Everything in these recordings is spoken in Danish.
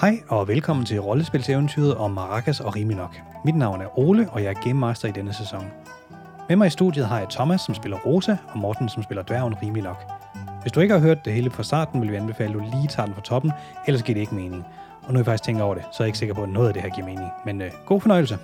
Hej og velkommen til rollespilseventyret om Maracas og Riminok. Mit navn er Ole, og jeg er Game Master i denne sæson. Med mig i studiet har jeg Thomas, som spiller Rosa, og Morten, som spiller dværgen Riminok. Hvis du ikke har hørt det hele fra starten, vil vi anbefale, at du lige tager den fra toppen, ellers giver det ikke mening. Og nu er jeg faktisk tænker over det, så er jeg ikke sikker på, at noget af det her giver mening. Men øh, god fornøjelse.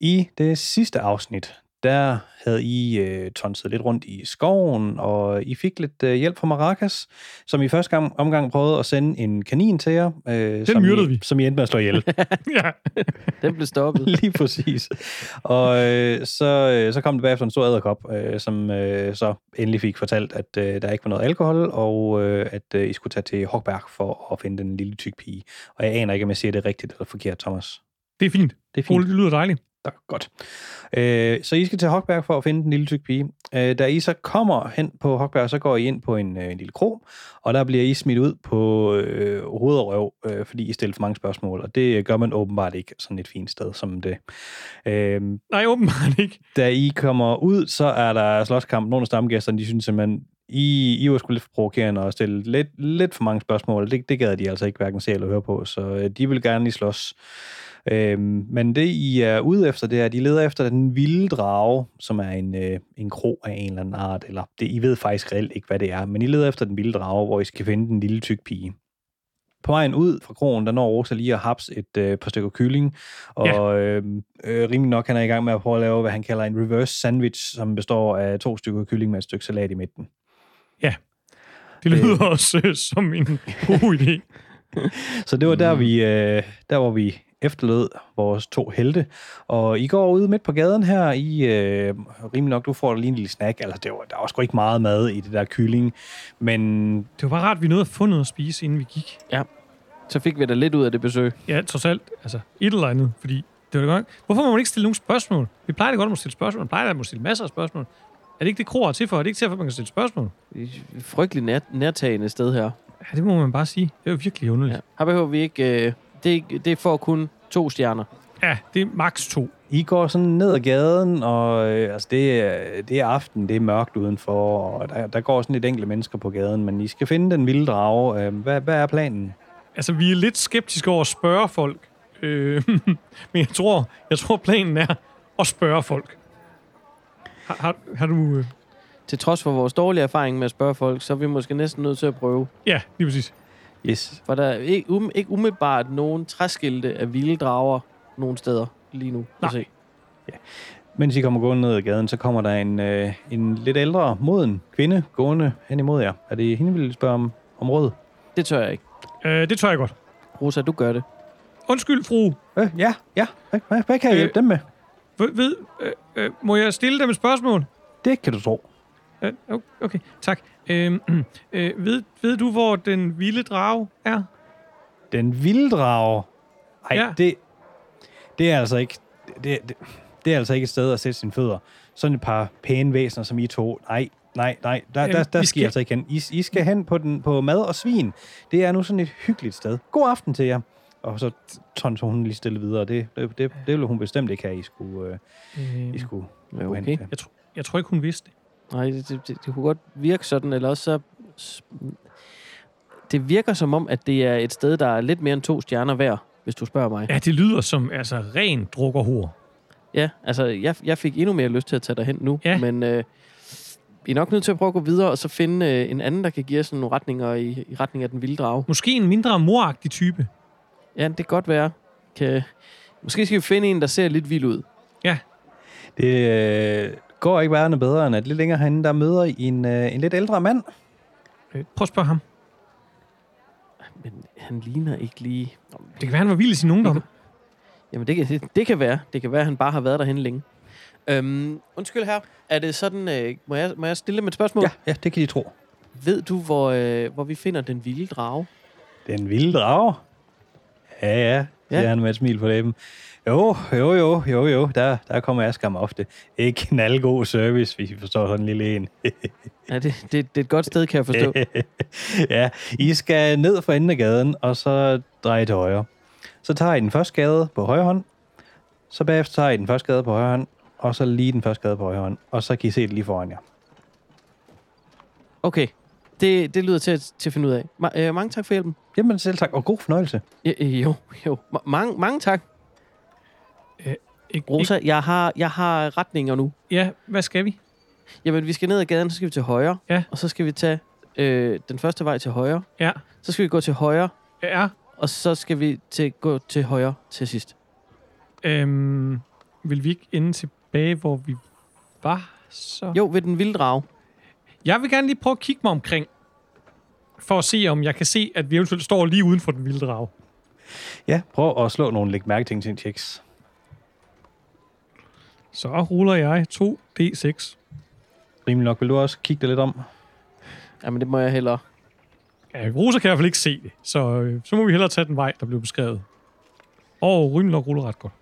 I det sidste afsnit, der havde I øh, tonset lidt rundt i skoven, og I fik lidt øh, hjælp fra Maracas, som I første gang, omgang prøvede at sende en kanin til jer. Øh, som myrdede I, vi. Som I endte med at slå ihjel. ja. Den blev stoppet. Lige præcis. Og øh, så, øh, så kom det bagefter en stor æderkop, øh, som øh, så endelig fik fortalt, at øh, der ikke var noget alkohol, og øh, at øh, I skulle tage til Hogberg for at finde den lille tyk pige. Og jeg aner ikke, om jeg siger det rigtigt eller forkert, Thomas. Det er fint. Det er fint. Ole, det lyder dejligt. Der, godt. Øh, så I skal til Hogberg for at finde den lille tyk pige. Øh, da I så kommer hen på Hogberg, så går I ind på en, øh, en lille krog, og der bliver I smidt ud på øh, hoved og røv, øh, fordi I stiller for mange spørgsmål, og det gør man åbenbart ikke sådan et fint sted som det. Øh, Nej, åbenbart ikke. da I kommer ud, så er der slåskamp. Nogle af stamgæsterne, de synes simpelthen, I, I var sgu lidt for provokerende og stille lidt, lidt for mange spørgsmål. Det, det gad de altså ikke hverken se eller høre på, så øh, de vil gerne lige slås. Øhm, men det, I er ude efter, det er, at I leder efter den vilde drage, som er en, øh, en krog af en eller anden art, eller det, I ved faktisk reelt ikke, hvad det er, men I leder efter den vilde drage, hvor I skal finde den lille tyk pige. På vejen ud fra krogen, der når Rosa lige at haps et øh, par stykker kylling, og ja. øh, øh, rimelig nok han er i gang med at prøve at lave, hvad han kalder en reverse sandwich, som består af to stykker kylling med et stykke salat i midten. Det lyder også øh, som en god idé. Så det var der, vi, øh, der hvor vi efterlod vores to helte. Og I går ud midt på gaden her, I øh, rimelig nok, du får lige en lille snack. Altså, det var, der var sgu ikke meget mad i det der kylling, men Det var bare rart, at vi nåede at få noget at spise, inden vi gik. Så fik vi da lidt ud af det besøg. Ja, trods alt. Altså, et eller andet, fordi det var da godt. Hvorfor må man ikke stille nogen spørgsmål? Vi plejer da godt at stille spørgsmål. Man plejer da at må stille masser af spørgsmål. Er det ikke det, kroer er til for? Er det ikke til for, at man kan stille spørgsmål? Et frygteligt nær, nærtagende sted her. Ja, det må man bare sige. Det er jo virkelig underligt. Ja. Her behøver vi ikke... Øh, det, er ikke- det er for kun to stjerner. Ja, det er max to. I går sådan ned ad gaden, og øh, altså, det, er, det er aften, det er mørkt udenfor, og der, der går sådan lidt enkelte mennesker på gaden, men I skal finde den vilde drage. Øh, hvad, hvad er planen? Altså, vi er lidt skeptiske over at spørge folk. Øh, men jeg tror, jeg tror, planen er at spørge folk. Har, har, har du... Øh... Til trods for vores dårlige erfaring med at spørge folk, så er vi måske næsten nødt til at prøve. Ja, lige præcis. Yes. For der er ikke, um, ikke umiddelbart nogen træskilte af vilde drager nogen steder lige nu. Nej. At se. Mens I kommer gående ned ad gaden, så kommer der en, øh, en lidt ældre, moden kvinde gående hen imod jer. Er det hende, vi vil spørge om, om råd? Det tør jeg ikke. Øh, det tør jeg godt. Rosa, du gør det. Undskyld, fru. Øh, ja, ja. Hvad, hvad, hvad kan jeg Øh, hjælpe dem med? Ved, ved, øh, øh, må jeg stille dem et spørgsmål? Det kan du tro. Øh, okay, tak. Øh, øh, ved, ved du, hvor den vilde drage er? Den vilde drage. Ej, Ja. det, det er altså ikke... Det, det, det er altså ikke et sted at sætte sine fødder. Sådan et par pæne væsener som I to. Nej, nej, nej. Der, Øhm, der, der skal skal- I altså ikke hen. I, I skal hen på, den, på mad og svin. Det er nu sådan et hyggeligt sted. God aften til jer. Og så tonser hun lige stille videre. Det, det, det, det ville hun bestemt ikke have, I skulle, øh, Øh, I skulle Ja, gå hen okay. til. jeg, tro, jeg tror ikke, hun vidste det. Nej, det, det, det, det kunne godt virke sådan, eller også så... Det virker som om, at det er et sted, der er lidt mere end to stjerner værd, hvis du spørger mig. Ja, det lyder som altså ren drukkerhor. Ja, altså, jeg, jeg fik endnu mere lyst til at tage dig hen nu, Ja. men øh, vi er nok nødt til at prøve at gå videre, og så finde øh, en anden, der kan give os nogle retninger i, i retning af den vilde drage. Måske en mindre moragtig type. Ja, det kan godt være. Kan, måske skal vi finde en, der ser lidt vild ud. Det øh, går ikke værende bedre, end at lidt længere herinde, der møder I en, øh, en lidt ældre mand. Øh, prøv at spørge ham. Men han ligner ikke lige... Det kan være, han var vild i sin ungdom. Jamen, det kan, det, det kan være. Det kan være, at han bare har været derhen længe. Øhm, undskyld her. Er det sådan... Øh, må, jeg, må jeg stille et spørgsmål? Ja, ja, det kan I tro. Ved du, hvor, øh, hvor vi finder den vilde drage? Den vilde drage. Ja, ja, siger Ja. han med et smil på læben. Jo, jo, jo, jo, jo, der, der kommer jeg skam ofte. Ikke knaldgod service, hvis I forstår sådan en lille en. Ja, det, det, det er et godt sted, kan jeg forstå. ja, I skal ned for enden af gaden, og så dreje til højre. Så tager I den første gade på højre hånd, så bagefter tager I den første gade på højre hånd, og så lige den første gade på højre hånd, og så kan I se det lige foran jer. Okay. Det, det lyder til at, til at finde ud af. Ma- øh, mange tak for hjælpen. Jamen selv tak, og god fornøjelse. Ja, øh, jo, jo. Ma- mange, mange tak. Ik- Rosa, jeg har, jeg har retninger nu. Ja, hvad skal vi? Jamen, vi skal ned ad gaden, så skal vi til højre. Ja. Og så skal vi tage øh, den første vej til højre. Ja. Så skal vi gå til højre, Ja. og så skal vi til, gå til højre til sidst. Øhm, vil vi ikke ende tilbage, hvor vi var så? Jo, ved den vilde drage. Jeg vil gerne lige prøve at kigge mig omkring, for at se, om jeg kan se, at vi eventuelt står lige uden for den vilde drag. Ja, prøv at slå nogle læg mærke ting til en checks. Så ruller jeg 2d6. Rimelig nok. Vil du også kigge dig lidt om? Jamen, det må jeg hellere. Ja, Rosa kan i hvert fald ikke se det, så, øh, så må vi hellere tage den vej, der blev beskrevet. Og rimelig nok ruller ret godt.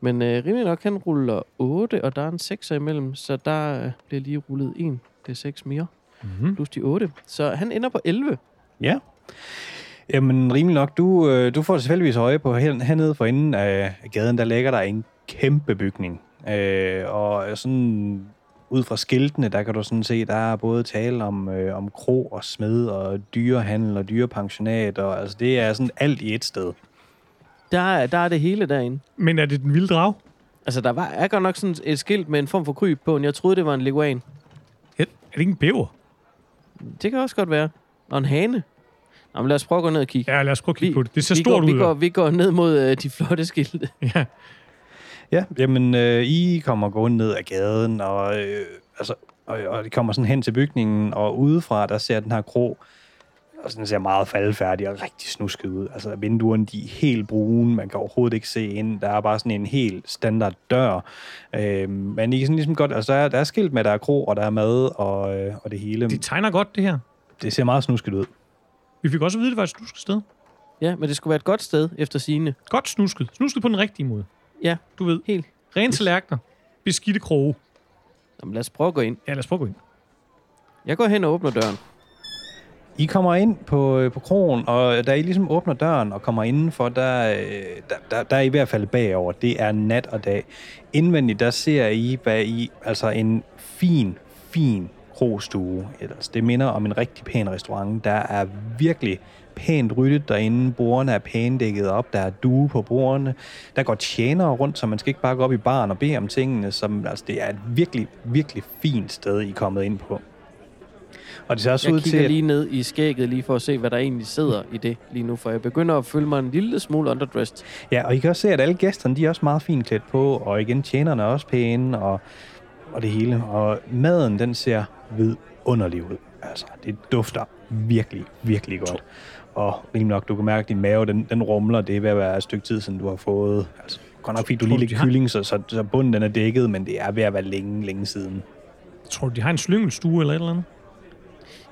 Men øh, rimelig nok, han ruller 8, og der er en 6 imellem, så der øh, bliver lige rullet 1. Det er 6 mere, Mm-hmm. plus de 8. Så han ender på 11. Ja. Jamen, rimelig nok. Du, øh, du får tilfældigvis øje på her, hernede for enden af gaden, der ligger der en kæmpe bygning. Øh, og sådan ud fra skiltene, der kan du sådan se, der er både tale om, øh, om kro og smed og dyrehandel og dyrepensionat. Og, altså, det er sådan alt i et sted. Der, er- der er det hele derinde. Men er det den vilde drag? Altså, der var, er godt nok sådan et skilt med en form for kryb på, men jeg troede, det var en leguan. Er det ikke en bæver? Det kan også godt være. Og en hane. Nå, men lad os prøve at gå ned og kigge. Ja, lad os prøve at kigge Vi- på det. Det ser vi, stort går, ud. vi, går, vi går ned mod øh, de flotte skilte. Ja. Ja, jamen, øh, I kommer gående ned ad gaden, og, øh, altså, og, og de kommer sådan hen til bygningen, og udefra, der ser den her krog, og den ser meget faldfærdig og rigtig snusket ud. Altså, vinduerne, de er helt brune, man kan overhovedet ikke se ind. Der er bare sådan en helt standard dør. Øh, men I kan sådan ligesom godt, altså, der er, der er skilt med, at der er krog, og der er mad, og, øh, og det hele. De tegner godt, det her. Det ser meget snusket ud. Vi fik også at vide, at det var et snusket sted. Ja, men det skulle være et godt sted efter sine. Godt snusket. Snusket på den rigtige måde. Ja, Du ved, helt. rene tallerkener, beskidte kroge. Jamen, lad os prøve at gå ind. Ja, lad os prøve at gå ind. Jeg går hen og åbner døren. I kommer ind på, øh, på krogen, og da I ligesom åbner døren og kommer indenfor, der, øh, der, der, der er I i hvert fald bagover. Det er nat og dag. Indvendigt, der ser I, hvad I, altså en fin, fin krogstue. Ellers, det minder om en rigtig pæn restaurant. Der er virkelig pænt ryddet derinde. Bordene er pænt dækket op. Der er due på bordene. Der går tjenere rundt, så man skal ikke bare gå op i baren og bede om tingene. Som, altså, det er et virkelig, virkelig fint sted, I er kommet ind på. Og det ser også Jeg ud til, kigger at lige ned i skægget, lige for at se, hvad der egentlig sidder i det lige nu, for jeg begynder at føle mig en lille smule underdressed. Ja, og I kan også se, at alle gæsterne, de er også meget fint klædt på, og igen, tjenerne er også pæne, og, og det hele. Og maden, den ser vidunderlig ud. Altså, det dufter virkelig, virkelig godt. Og rimelig nok, du kan mærke, at din mave, den, den rumler. Det er ved at være et stykke tid, siden du har fået. Altså, godt nok fik du lige lidt kylling, så, så, så bunden den er dækket, men det er ved at være længe, længe siden. Tror du, de har en slyngelstue eller et eller andet?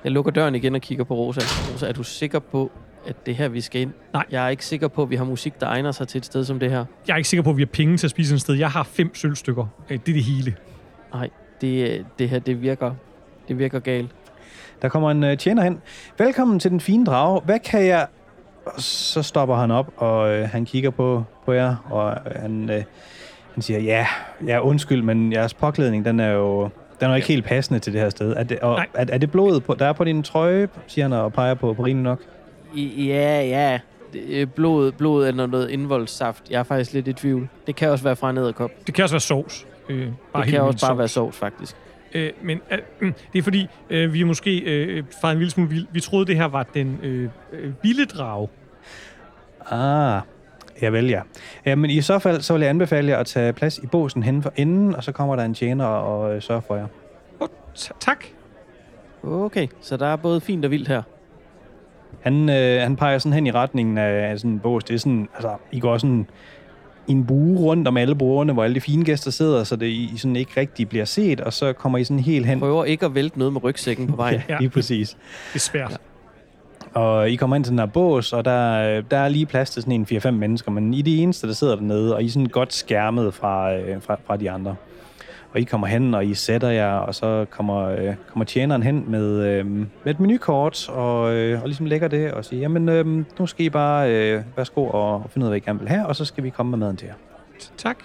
Jeg lukker døren igen og kigger på Rosa. Rosa, er du sikker på, at det er her, vi skal ind? Nej. Jeg er ikke sikker på, at vi har musik, der egner sig til et sted som det her. Jeg er ikke sikker på, at vi har penge til at spise et sted. Jeg har fem sølvstykker. Øh, Det er det hele. Nej, det, øh, det her, det virker, det virker galt. Der kommer en uh, tjener hen. Velkommen til den fine drage. Hvad kan jeg... Og så stopper han op, og uh, han kigger på, på jer, og uh, han, uh, han siger, ja, ja, undskyld, men jeres påklædning, den er jo... Den er jo ikke helt passende til det her sted. Er det, og, Nej. er, er det blodet, på, der er på din trøje, siger han og peger på, på rimelig nok? Ja, ja. Det, øh, blod, blod eller noget indvoldssaft. Jeg er faktisk lidt i tvivl. Det kan også være fra en æderkop. Det kan også være sovs. Øh, bare Det kan også bare sovs. være sovs, faktisk. Øh, men øh, mm, det er fordi, øh, vi er måske øh, fra en lille smule vild. Vi troede, det her var den øh, øh, vilde drage. Ah, ja vel ja. ja. men i så fald, så vil jeg anbefale jer at tage plads i båsen hen for enden, og så kommer der en tjener og øh, sørger for jer. Oh, t- tak. Okay, så der er både fint og vildt her. Han, øh, han peger sådan hen i retningen af, af sådan en bås. Det er sådan, altså, I går sådan en bue rundt om alle bordene, hvor alle de fine gæster sidder, så det I sådan ikke rigtig bliver set, og så kommer I sådan helt hen. Prøver ikke at vælte noget med rygsækken på vejen. Ja, lige præcis. Det er svært. Og I kommer ind til den her bås, og der, der er lige plads til sådan en 4-5 mennesker, men I er de eneste, der sidder dernede, og I er sådan godt skærmet fra, øh, fra, fra de andre. Og I kommer hen, og I sætter jer, og så kommer, øh, kommer tjeneren hen med, øh, med et menukort, og, øh, og ligesom lægger det, og siger, jamen, øh, nu skal I bare øh, værsgo og, og finde ud af, hvad I gerne vil have, og så skal vi komme med maden til jer. Tak.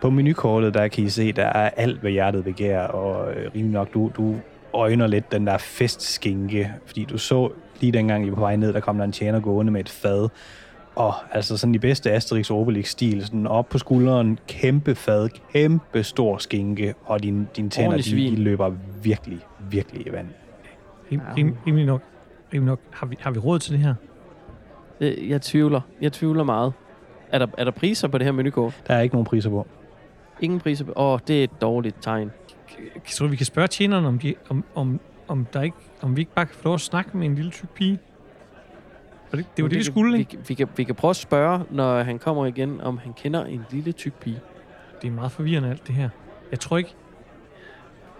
På menukortet, der kan I se, der er alt, hvad hjertet begærer, og øh, rimelig nok, du, du øjner lidt den der festskinke, fordi du så lige dengang, I var på vej ned, der kom der en tjener gående med et fad, og altså sådan i bedste Asterix Obelix-stil, sådan op på skulderen, kæmpe fad, kæmpe stor skinke, og dine, dine tænder, de, de løber virkelig, virkelig i vand. Rim, rim, rimelig nok. Rimelig nok. Har vi, har vi råd til det her? Øh, Jeg tvivler. Jeg tvivler meget. Er der, er der priser på det her menukort? Der er ikke nogen priser på. Ingen priser på... Åh, det er et dårligt tegn. Jeg tror, vi kan spørge tjeneren, om, de, om, om, om, der ikke, om vi ikke bare kan få lov at snakke med en lille tyk pige. Og det, det var det, vi skulle, vi, ikke? kan- vi, kan, vi kan prøve at spørge, når han kommer igen, om han kender en lille tyk pige. Det er meget forvirrende alt det her. Jeg tror ikke...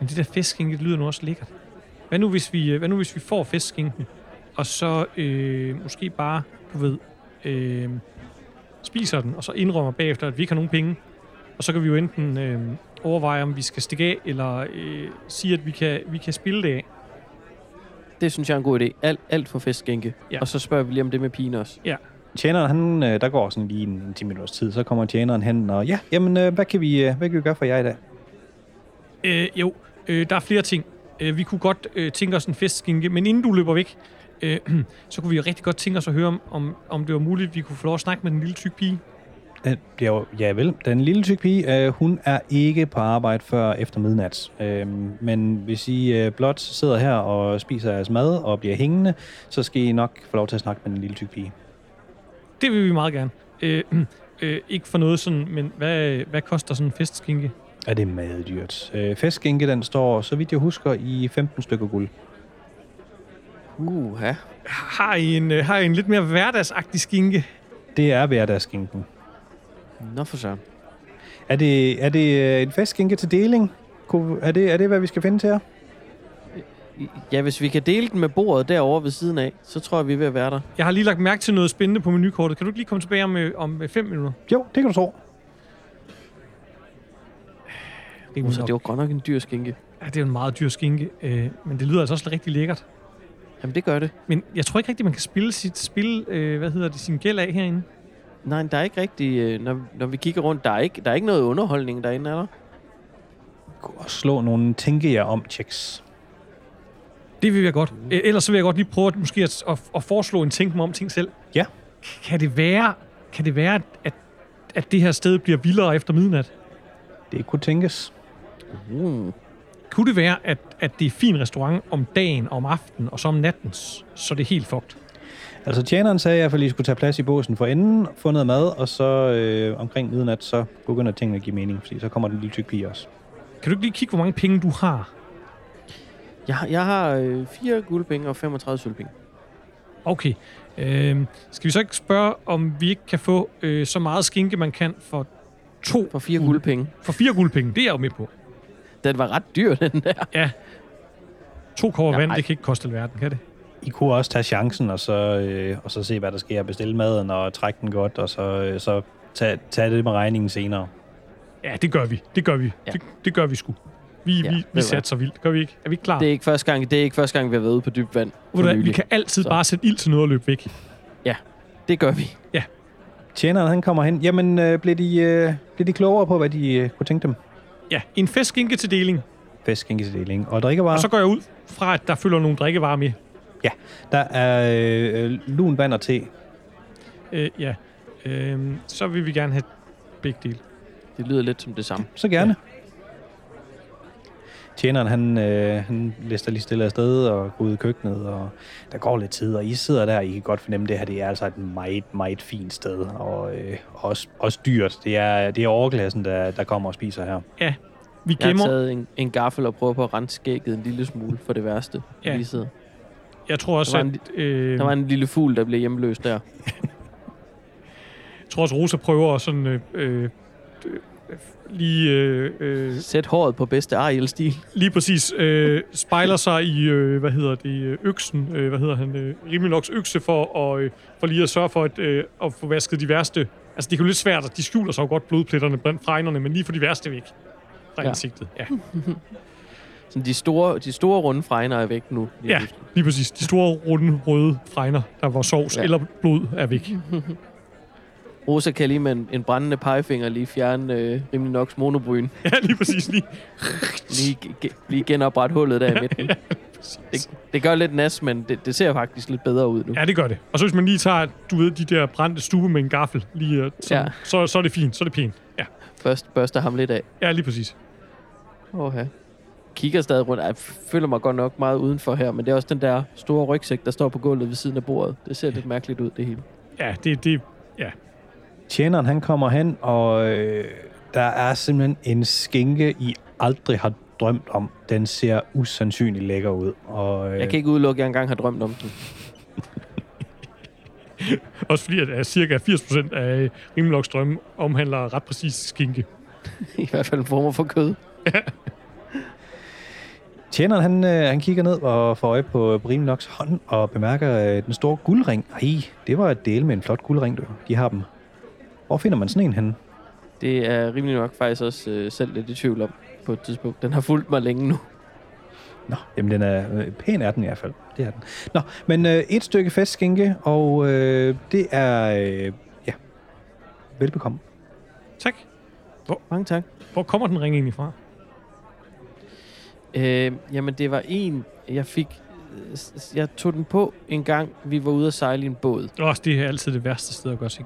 Men det der festskinke, det lyder nu også lækkert. Hvad nu, hvis vi, øh, hvad nu, hvis vi får festskinken, og så øh, måske bare, du ved, øh, spiser den, og så indrømmer bagefter, at vi ikke har nogen penge. Og så kan vi jo enten øh, overveje, om vi skal stikke af, eller øh, sige, at vi kan, vi kan spille det af. Det synes jeg er en god idé. Alt, alt for festskænke. Ja. Og så spørger vi lige om det med pigen også. Tjeneren, han, øh, der går sådan lige en, en 10 minutters tid, så kommer tjeneren hen, og ja, jamen, øh, hvad kan vi, øh, hvad kan vi gøre for jer i dag? Øh, jo, øh, der er flere ting. Øh, vi kunne godt øh, tænke os en festskinke, men inden du løber væk, øh, så kunne vi jo rigtig godt tænke os at høre, om, om, om det var muligt, at vi kunne få lov at snakke med den lille tyk pige. Øh, jo, ja vel, den lille tyk pige, øh, hun er ikke på arbejde før efter midnat. Øh, men hvis I øh, blot sidder her og spiser jeres mad og bliver hængende, så skal I nok få lov til at snakke med den lille tyk pige. Det vil vi meget gerne. Øh, øh, ikke for noget sådan, men hvad, hvad koster sådan en festskinke? Er det meget dyrt? Øh, Festskinke, den står, så vidt jeg husker, i 15 stykker guld. Uh, ja. Har I en, øh, har I en lidt mere hverdagsagtig skinke? Det er hverdagsskinken. Nå for søren. Er det, er det øh, en festskinke til deling? Er det, er det, hvad vi skal finde til jer? Ja, hvis vi kan dele den med bordet derovre ved siden af, så tror jeg, vi er ved at være der. Jeg har lige lagt mærke til noget spændende på menukortet. Kan du ikke lige komme tilbage om, øh, om øh, fem minutter? Jo, det kan du tro. Det er, Uh, så det var godt nok en dyr skinke. ja, det er en meget dyr skinke, øh, men det lyder altså også rigtig lækkert. Jamen, det gør det. Men jeg tror ikke rigtigt, man kan spille sit spil, øh, hvad hedder det, sin gæld af herinde. Nej, der er ikke rigtig... øh, Når, når vi kigger rundt, der er, ikke, der er ikke noget underholdning derinde, er der? Også slå nogle tænke jer om checks. Det vil jeg godt. Øh, ellers så vil jeg godt lige prøve at, måske at, at, at foreslå en tænk mig om ting selv. Ja. Kan det være, kan det være at, at det her sted bliver vildere efter midnat? Det kunne tænkes. Uh. Kunne det være, at, at det er fin restaurant om dagen og om aftenen, og så om natten, så det er helt fucked? Altså tjeneren sagde i hvert fald, at I skulle tage plads i båsen for enden, få noget mad, og så øh, omkring midnat, så begynder tingene at give mening, fordi så kommer den lille tyk pige også. Kan du ikke lige kigge, hvor mange penge du har? Jeg, har- jeg har øh, fire guldpenge og 35 sølvpenge. Okay. Øhm, skal vi så ikke spørge, om vi ikke kan få øh, så meget skinke, man kan for to, For fire guld- guldpenge. for fire guldpenge? Det er jeg jo med på. Den var ret dyr, den der. Ja. To koger vand, det kan ikke koste alverden, kan det? I kunne også tage chancen, og så, øh, og så se, hvad der sker. Bestille maden og trække den godt, og så, øh, så tage, tage det med regningen senere. Ja, det gør vi. Det gør vi. Ja. Ja. Det, det gør vi sgu. Vi, Ja, ja, vi, vi satser vildt. Gør vi ikke? Er vi ikke klar? Det er ikke første gang, det er ikke første gang vi har været ude på dybt vand. Hvad, vi kan altid Så. bare sætte ild til noget og løbe væk. Det gør vi. Tjeneren, han kommer hen. Jamen, øh, blev, de, øh, blev de klogere på, hvad de øh, kunne tænke dem? Ja, en festskinke til deling. Festskinke til deling. Og drikkevarer? Og så går jeg ud fra, at der følger nogle drikkevarer med. Der er øh, lun vand og te. Øh, ja. Øhm, så vil vi gerne have begge dele. Det lyder lidt som det samme. Så gerne. Tjeneren, han, øh, han lister lige stille afsted og går ud i køkkenet, og der går lidt tid, og I sidder der, og I kan godt fornemme, at det her det er altså et meget, meget fint sted, og øh, også, også dyrt. Det er, det er overklassen, der, der kommer og spiser her. Ja, vi Jeg har gemmer. taget en, en gaffel og prøver på at rense skægget en lille smule for det værste. Ja. Ja. Lige sidder. Jeg tror også, Der var at... Øh, Der var en lille fugl, der blev hjemløs der. jeg tror også, Rosa prøver at sådan... Øh, øh, lige, øh, øh, Sæt håret på bedste Ariel-stil. lige præcis øh, spejler sig i, øh, hvad hedder det, øh, øksen, øh, hvad hedder han, øh, Rimenoks økse for, at, øh, for lige at sørge for at, øh, at få vasket de værste. Altså, det er jo lidt svært, at de skjuler sig jo godt blodpletterne blandt fregnerne, men lige for de værste væk fra ja. ansigtet. Ja, Så de store, de store runde fregner er væk nu. lige Ja. pludselig. lige præcis. De store, runde, røde fregner, der var sovs Ja. ja. eller blod, er væk. Rosa kan lige med en, en brændende pegefinger lige fjerne øh, rimelig nok monobryn. Ja, lige præcis lige. Lige, ge- lige genoprette hullet der i midten. Det, det gør lidt nas, men det, det ser faktisk lidt bedre ud nu. Ja, det gør det. Og så hvis man lige tager, du ved, de der brændte stube med en gaffel, lige, øh, så, Ja. så, så er det fint, så er det pænt. Ja, Først børster ham lidt af. ja lige præcis. Åh, ja. Kigger stadig rundt. Jeg føler mig godt nok meget udenfor her, men det er også den der store rygsæk, der står på gulvet ved siden af bordet. Det ser lidt mærkeligt ud, det hele. Ja, det, det, ja. Tjeneren, han kommer hen, og øh, der er simpelthen en skinke, I aldrig har drømt om. Den ser usandsynligt lækker ud. Og, øh, Jeg kan ikke udelukke, at jeg engang har drømt om den. Også fordi, at cirka 80% af Rimeloks drømme omhandler ret præcis skinke. I hvert fald en form for kød. Tjeneren, han, øh, han kigger ned og får øje på Brimnoks hånd og bemærker øh, den store guldring. Ej, det var et del med en flot guldring, du. De har dem. Hvor finder man sådan en henne? Det er rimelig nok faktisk også øh, selv lidt i tvivl om på et tidspunkt. Den har fulgt mig længe nu. Nå, jamen den er øh, pæn er den i hvert fald. Det er den. Nå, men øh, et stykke festskinke, og øh, det er... Øh, ja, velbekomme. Tak. Mange tak. Hvor kommer den ring egentlig fra? Øh, jamen, det var en, jeg fik... Jeg tog den på en gang, vi var ude at sejle i en båd. Også det er altid det værste sted at gøre sig.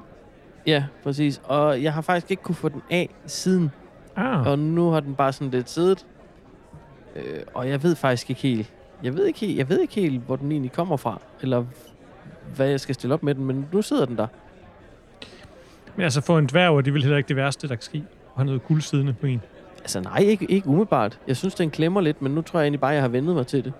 Ja, præcis. Og jeg har faktisk ikke kunne få den af siden. Ah, Og nu har den bare sådan lidt siddet. Øh, og jeg ved faktisk ikke helt... Jeg ved ikke helt, jeg ved ikke helt, hvor den egentlig kommer fra. Eller hvad jeg skal stille op med den, men nu sidder den der. men altså for en dværg er det vel heller ikke det værste, der kan ske. At have noget guld siddende på en. Altså nej, ikke, ikke umiddelbart. Jeg synes, den klemmer lidt, men nu tror jeg egentlig bare, jeg har vendet mig til det.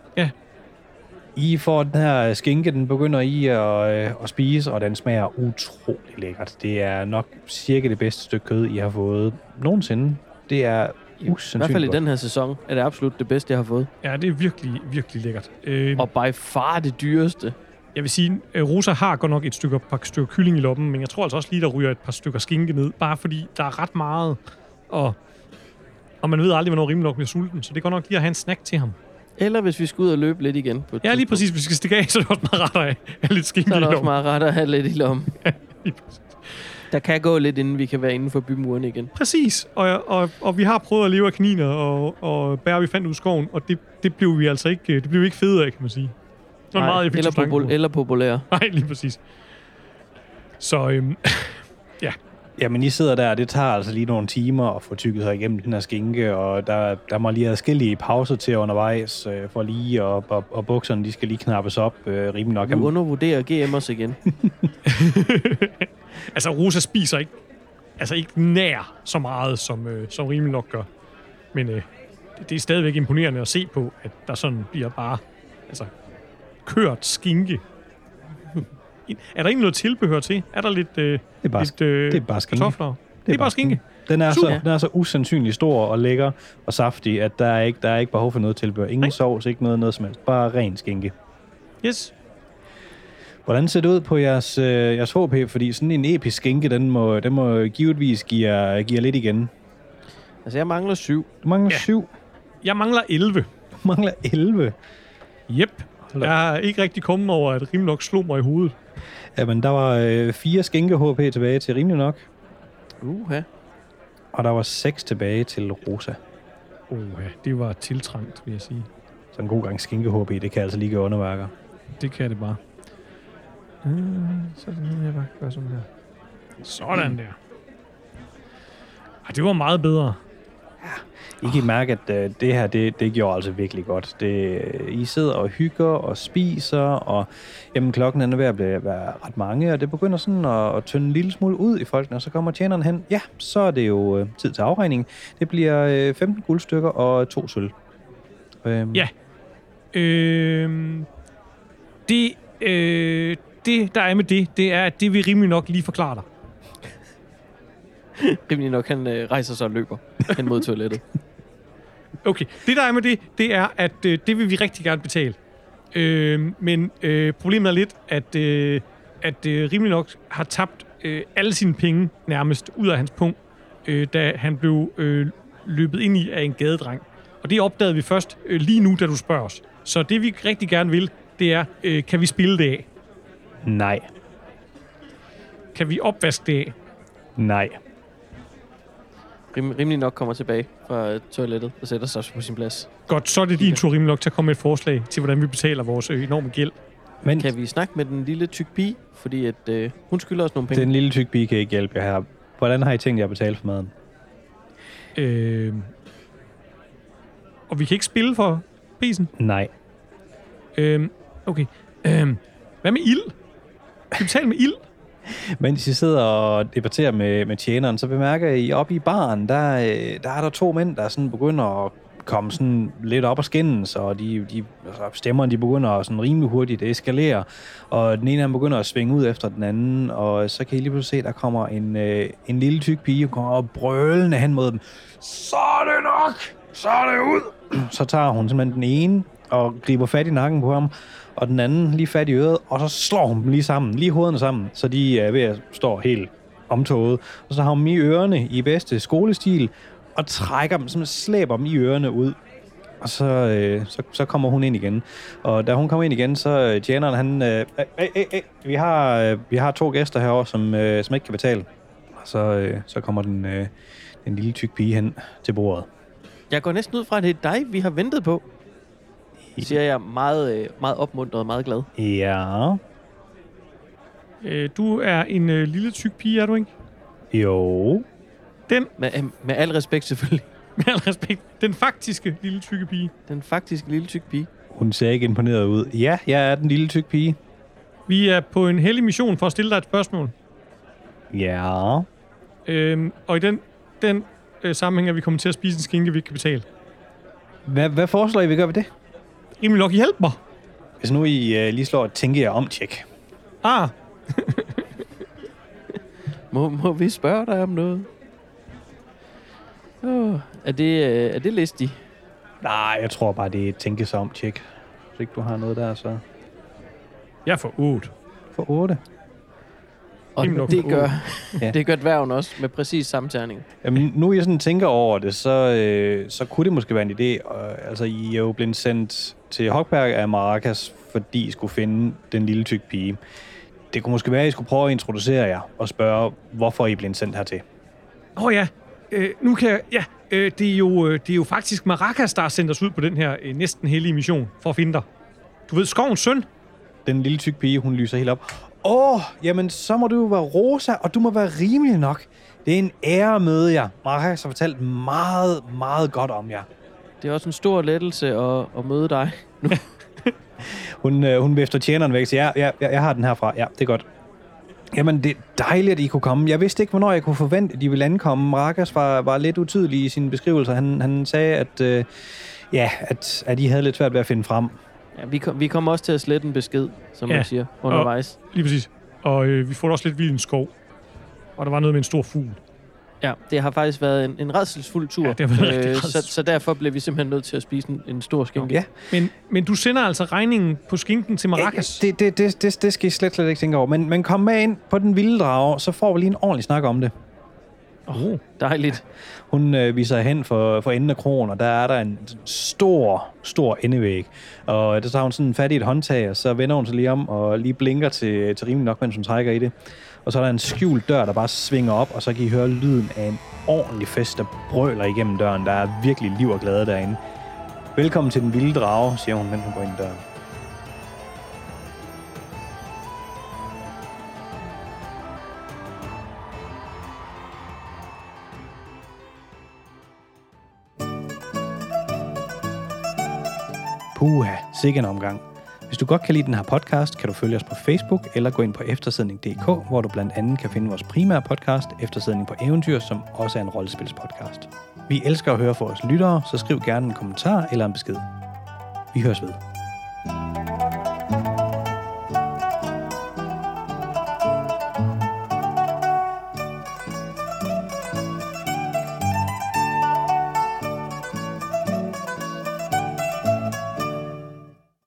I får den her skinke, den begynder I at, øh, at spise, og den smager utrolig lækkert. Det er nok cirka det bedste stykke kød, I har fået nogensinde. Det er I hvert fald i usandsynligt den her sæson er det absolut det bedste, jeg har fået. Ja, det er virkelig, virkelig lækkert. Øh, Og by far det dyreste. Jeg vil sige, at Rosa har godt nok et stykke, par stykker kylling i lommen, men jeg tror altså også lige, der ryger et par stykker skinke ned, bare fordi der er ret meget, og, og man ved aldrig, hvornår rimelig nok bliver sulten, så det er godt nok lige at have en snack til ham. Eller hvis vi skal ud og løbe lidt igen. På Ja, lige præcis. Hvis vi skal stikke af, så er det også meget rart at have- lidt skinke Så er i der også lommen. meget ret at have lidt i lommen. Lige præcis. Der kan gå lidt, inden vi kan være inden for bymurene igen. Præcis, og, og, og vi har prøvet at leve af kaniner og, og bær, vi fandt ud i skoven, og det, det blev vi altså ikke, det blev vi ikke fede af, kan man sige. Det var en meget eller, popul- eller populær. Nej, lige præcis. Så øhm, Jamen, I sidder der, og det tager altså lige nogle timer at få tykket sig igennem den her skinke, og der, der må lige have forskellige pauser til undervejs, øh, for lige, og, og, og bukserne, de skal lige knappes op øh, rimelig nok. Nu undervurderer GM os igen. altså, Rosa spiser ikke, altså ikke nær så meget, som, øh, som rimelig nok gør. Men øh, det, det er stadigvæk imponerende at se på, at der sådan bliver bare altså, kørt skinke. Er der ikke noget tilbehør til? Er der lidt, øh, Det er bare, lidt øh, det er bare skinke. kartofler? Det er bare skinke. Den er, så, den er så usandsynligt stor og lækker og saftig, at der er ikke, der er ikke behov for noget tilbehør. Ingen Nej. sovs, ikke noget, noget som helst. Bare ren skinke. Yes. Hvordan ser det ud på jeres, øh, jeres HP? Fordi sådan en episk skinke, den må, den må givetvis give jer, give jer lidt igen. Altså, jeg mangler syv. Du mangler Ja. syv. Jeg mangler 11. Du mangler 11. Yep. Hold da. Jeg er ikke rigtig kommet over, at rimelig nok slog mig i hovedet. Jamen, der var øh, fire skinke HP tilbage til rimelig nok. Uha. Og der var seks tilbage til Rosa. Ja, det var tiltrængt, vil jeg sige. Så en god gang skinke HP, det kan altså lige gøre underværker. Det kan det bare. Øh, så er det noget, jeg bare gør sådan her. Sådan der. Ej, det var meget bedre. I kan mærke, at øh, det her, det, det gjorde altså virkelig godt. Det, I sidder og hygger og spiser, og jamen, klokken er ved at blive, være ret mange, og det begynder sådan at, at tynde en lille smule ud i folkene, og så kommer tjeneren hen. Ja, så er det jo øh, tid til afregning. Det bliver øh, 15 guldstykker og to sølv. Øhm, Ja. Øh, det, øh, det, der er med det, det er, at det vil rimelig nok lige forklare dig. Rimelig nok, han øh, rejser sig og løber hen mod toilettet. Okay, det der er med det, det er, at øh, det vil vi rigtig gerne betale. Øh, men øh, problemet er lidt, at, øh, at øh, rimelig nok har tabt øh, alle sine penge nærmest ud af hans punkt, øh, da han blev øh, løbet ind i af en gadedreng. Og det opdagede vi først øh, lige nu, da du spørger os. Så det vi rigtig gerne vil, det er, øh, kan vi spille det af? Nej. Kan vi opvaske det af? Nej. Rim, rimelig nok kommer tilbage fra toilettet og sætter sig på sin plads. Godt, så er det din tur rimelig nok til at komme med et forslag til, hvordan vi betaler vores øh, enorme gæld. Men Kan vi snakke med den lille tyk pige? Fordi at, øh, hun skylder os nogle penge. den lille tyk pige kan ikke hjælpe jer her. Hvordan har I tænkt jer at betale for maden? Øh, og vi kan ikke spille for prisen. Nej. Øh, okay. Øh, hvad med ild? Kan vi betale med ild? Mens I sidder og debatterer med, med tjeneren, så bemærker I oppe i baren, der, øh, der er der to mænd, der sådan begynder at komme sådan lidt op og skændes, og de, de, altså stemmerne de begynder sådan rimelig hurtigt at eskalere, og den ene af dem begynder at svinge ud efter den anden, og så kan I lige pludselig se, der kommer en, øh, en lille tyk pige, og kommer op brølende hen mod dem. Så er det nok! Så er det ud! Så tager hun simpelthen den ene og griber fat i nakken på ham, og den anden lige fat i øret, og så slår hun dem lige sammen, lige hovederne sammen, så de er ved at stå helt omtoget. Og så har hun dem i ørerne i bedste skolestil, og trækker dem, som slæber dem i ørerne ud. Og så, øh, så, så kommer hun ind igen. Og da hun kommer ind igen, så øh, tjeneren, han... Øh, øh, øh, øh, vi, har, øh, vi har to gæster herovre, som, øh, som ikke kan betale. Og så, øh, så kommer den, øh, den lille tyk pige hen til bordet. Jeg går næsten ud fra, at det er dig, vi har ventet på. Siger jeg meget, øh, meget opmuntret og meget glad. Ja, Øh, du er en øh, lille tyk pige, er du ikke? jo, Den, Med, øh, med al respekt selvfølgelig. med al respekt, den faktiske lille tykke pige. Den faktiske lille tyk pige. hun ser ikke imponeret ud. Ja, jeg er den lille tyk pige. Vi er på en hellig mission for at stille dig et spørgsmål. Ja, Øhm, og i den, den øh, sammenhæng er vi kommet til at spise en skinke, vi ikke kan betale. hvad, hvad foreslår I, vi gør ved det? Rimelig nok, hjælp mig. Hvis nu I øh, lige slår et tænke jer om tjek. Ah, Må, må vi spørge dig om noget? Oh, er, det, øh, er det listig? Nej, jeg tror bare, det er et tænke sig om tjek. Hvis ikke du har noget der, så jeg får 8. for 8. Og det gør, Ja. det gør dværgen også med præcis samme terning. Jamen, nu jeg sådan tænker over det, så, øh, så kunne det måske være en idé. Og, altså, I er jo blevet sendt til Hogberg af Maracas, fordi I skulle finde den lille tyk pige. Det kunne måske være, at I skulle prøve at introducere jer og spørge, hvorfor I blevet sendt hertil. Åh oh, ja, øh, nu kan jeg... Ja, øh, det, er jo, øh, det er jo faktisk Maracas, der har sendt os ud på den her øh, næsten hellige mission for at finde dig. Du ved, skovens søn. Den lille tyk pige, hun lyser helt op. Åh, oh, jamen så må du jo være Rosa, og du må være rimelig nok. Det er en ære at møde jer. Maracas har fortalt meget, meget godt om jer. Det er også en stor lettelse at, at møde dig. Hun, øh, hun vifter tjeneren væk og siger, ja, ja, ja, jeg har den herfra. Ja, det er godt. Jamen, det er dejligt, at I kunne komme. Jeg vidste ikke, hvornår jeg kunne forvente, at de ville ankomme. Marcus var, var lidt utydelig i sine beskrivelser. Han, han sagde, at, øh, ja, at, at I havde lidt svært ved at finde frem. Ja, vi, kom, vi kommer også til at slette en besked, som Ja. man siger, undervejs. Lige præcis. Og øh, vi får også lidt vild en skov. Og der var noget med en stor fugl. Ja, det har faktisk været en, en redselsfuld tur. Ja, det har været rigtig så, så derfor blev vi simpelthen nødt til at spise en, en stor skænke. Ja, Men, men du sender altså regningen på skinken til Maracas. det, det, det, det, det skal I slet, slet ikke tænke over. Men, men kom med ind på den vilde drage, så får vi lige en ordentlig snak om det. Oh. Dejligt. Hun øh, viser hen for, for enden af krogen, og der er der en stor, stor endevæg. Og der tager hun sådan fat i et håndtag, og så vender hun sig lige om og lige blinker til, til rimelig nok, mens hun trækker i det. Og så er der en skjult dør, der bare svinger op, og så kan I høre lyden af en ordentlig fest, der brøler igennem døren. Der er virkelig liv og glæde derinde. Velkommen til den vilde drage, siger hun, mens hun går ind i døren. Puha, sikke en omgang. Hvis du godt kan lide den her podcast, kan du følge os på Facebook eller gå ind på eftersidning.dk, hvor du blandt andet kan finde vores primære podcast, Eftersidning på Eventyr, som også er en rollespilspodcast. Vi elsker at høre fra vores lyttere, så skriv gerne en kommentar eller en besked. Vi høres ved.